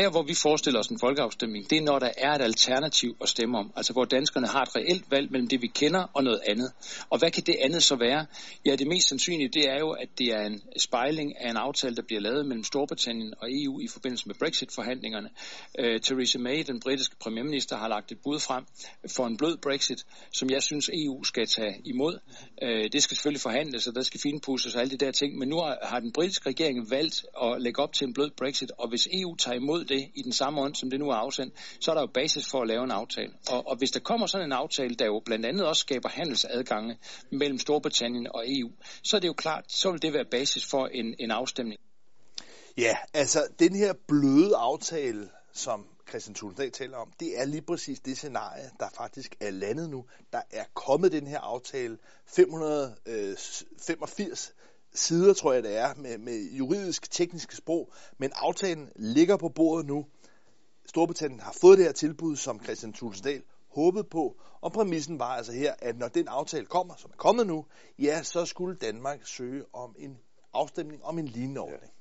Der, hvor vi forestiller os en folkeafstemning, det er, når der er et alternativ at stemme om. Altså, hvor danskerne har et reelt valg mellem det, vi kender, og noget andet. Og hvad kan det andet så være? Ja, det mest sandsynlige, det er jo, at det er en spejling af en aftale, der bliver lavet mellem Storbritannien og EU i forbindelse med Brexit-forhandlingerne. Øh, Theresa May, den britiske premierminister, har lagt et bud frem for en blød Brexit, som jeg synes, EU skal tage imod. Øh, det skal selvfølgelig forhandles, og der skal finpusses og alle de der ting. Men nu har den britiske regering valgt at lægge op til en blød Brexit, og hvis EU tager imod det i den samme ånd, som det nu er afsendt, så er der jo basis for at lave en aftale. Og, og hvis der kommer sådan en aftale, der jo blandt andet også skaber handelsadgange mellem Storbritannien og EU, så er det jo klart, så vil det være basis for en, en afstemning. Ja, altså den her bløde aftale, som Christian Tulsendal taler om, det er lige præcis det scenarie, der faktisk er landet nu. Der er kommet den her aftale 585 sider, tror jeg det er, med, med juridisk tekniske sprog, men aftalen ligger på bordet nu. Storbritannien har fået det her tilbud, som Christian Tulsendal håbede på, og præmissen var altså her, at når den aftale kommer, som er kommet nu, ja, så skulle Danmark søge om en afstemning om en lignende ordning.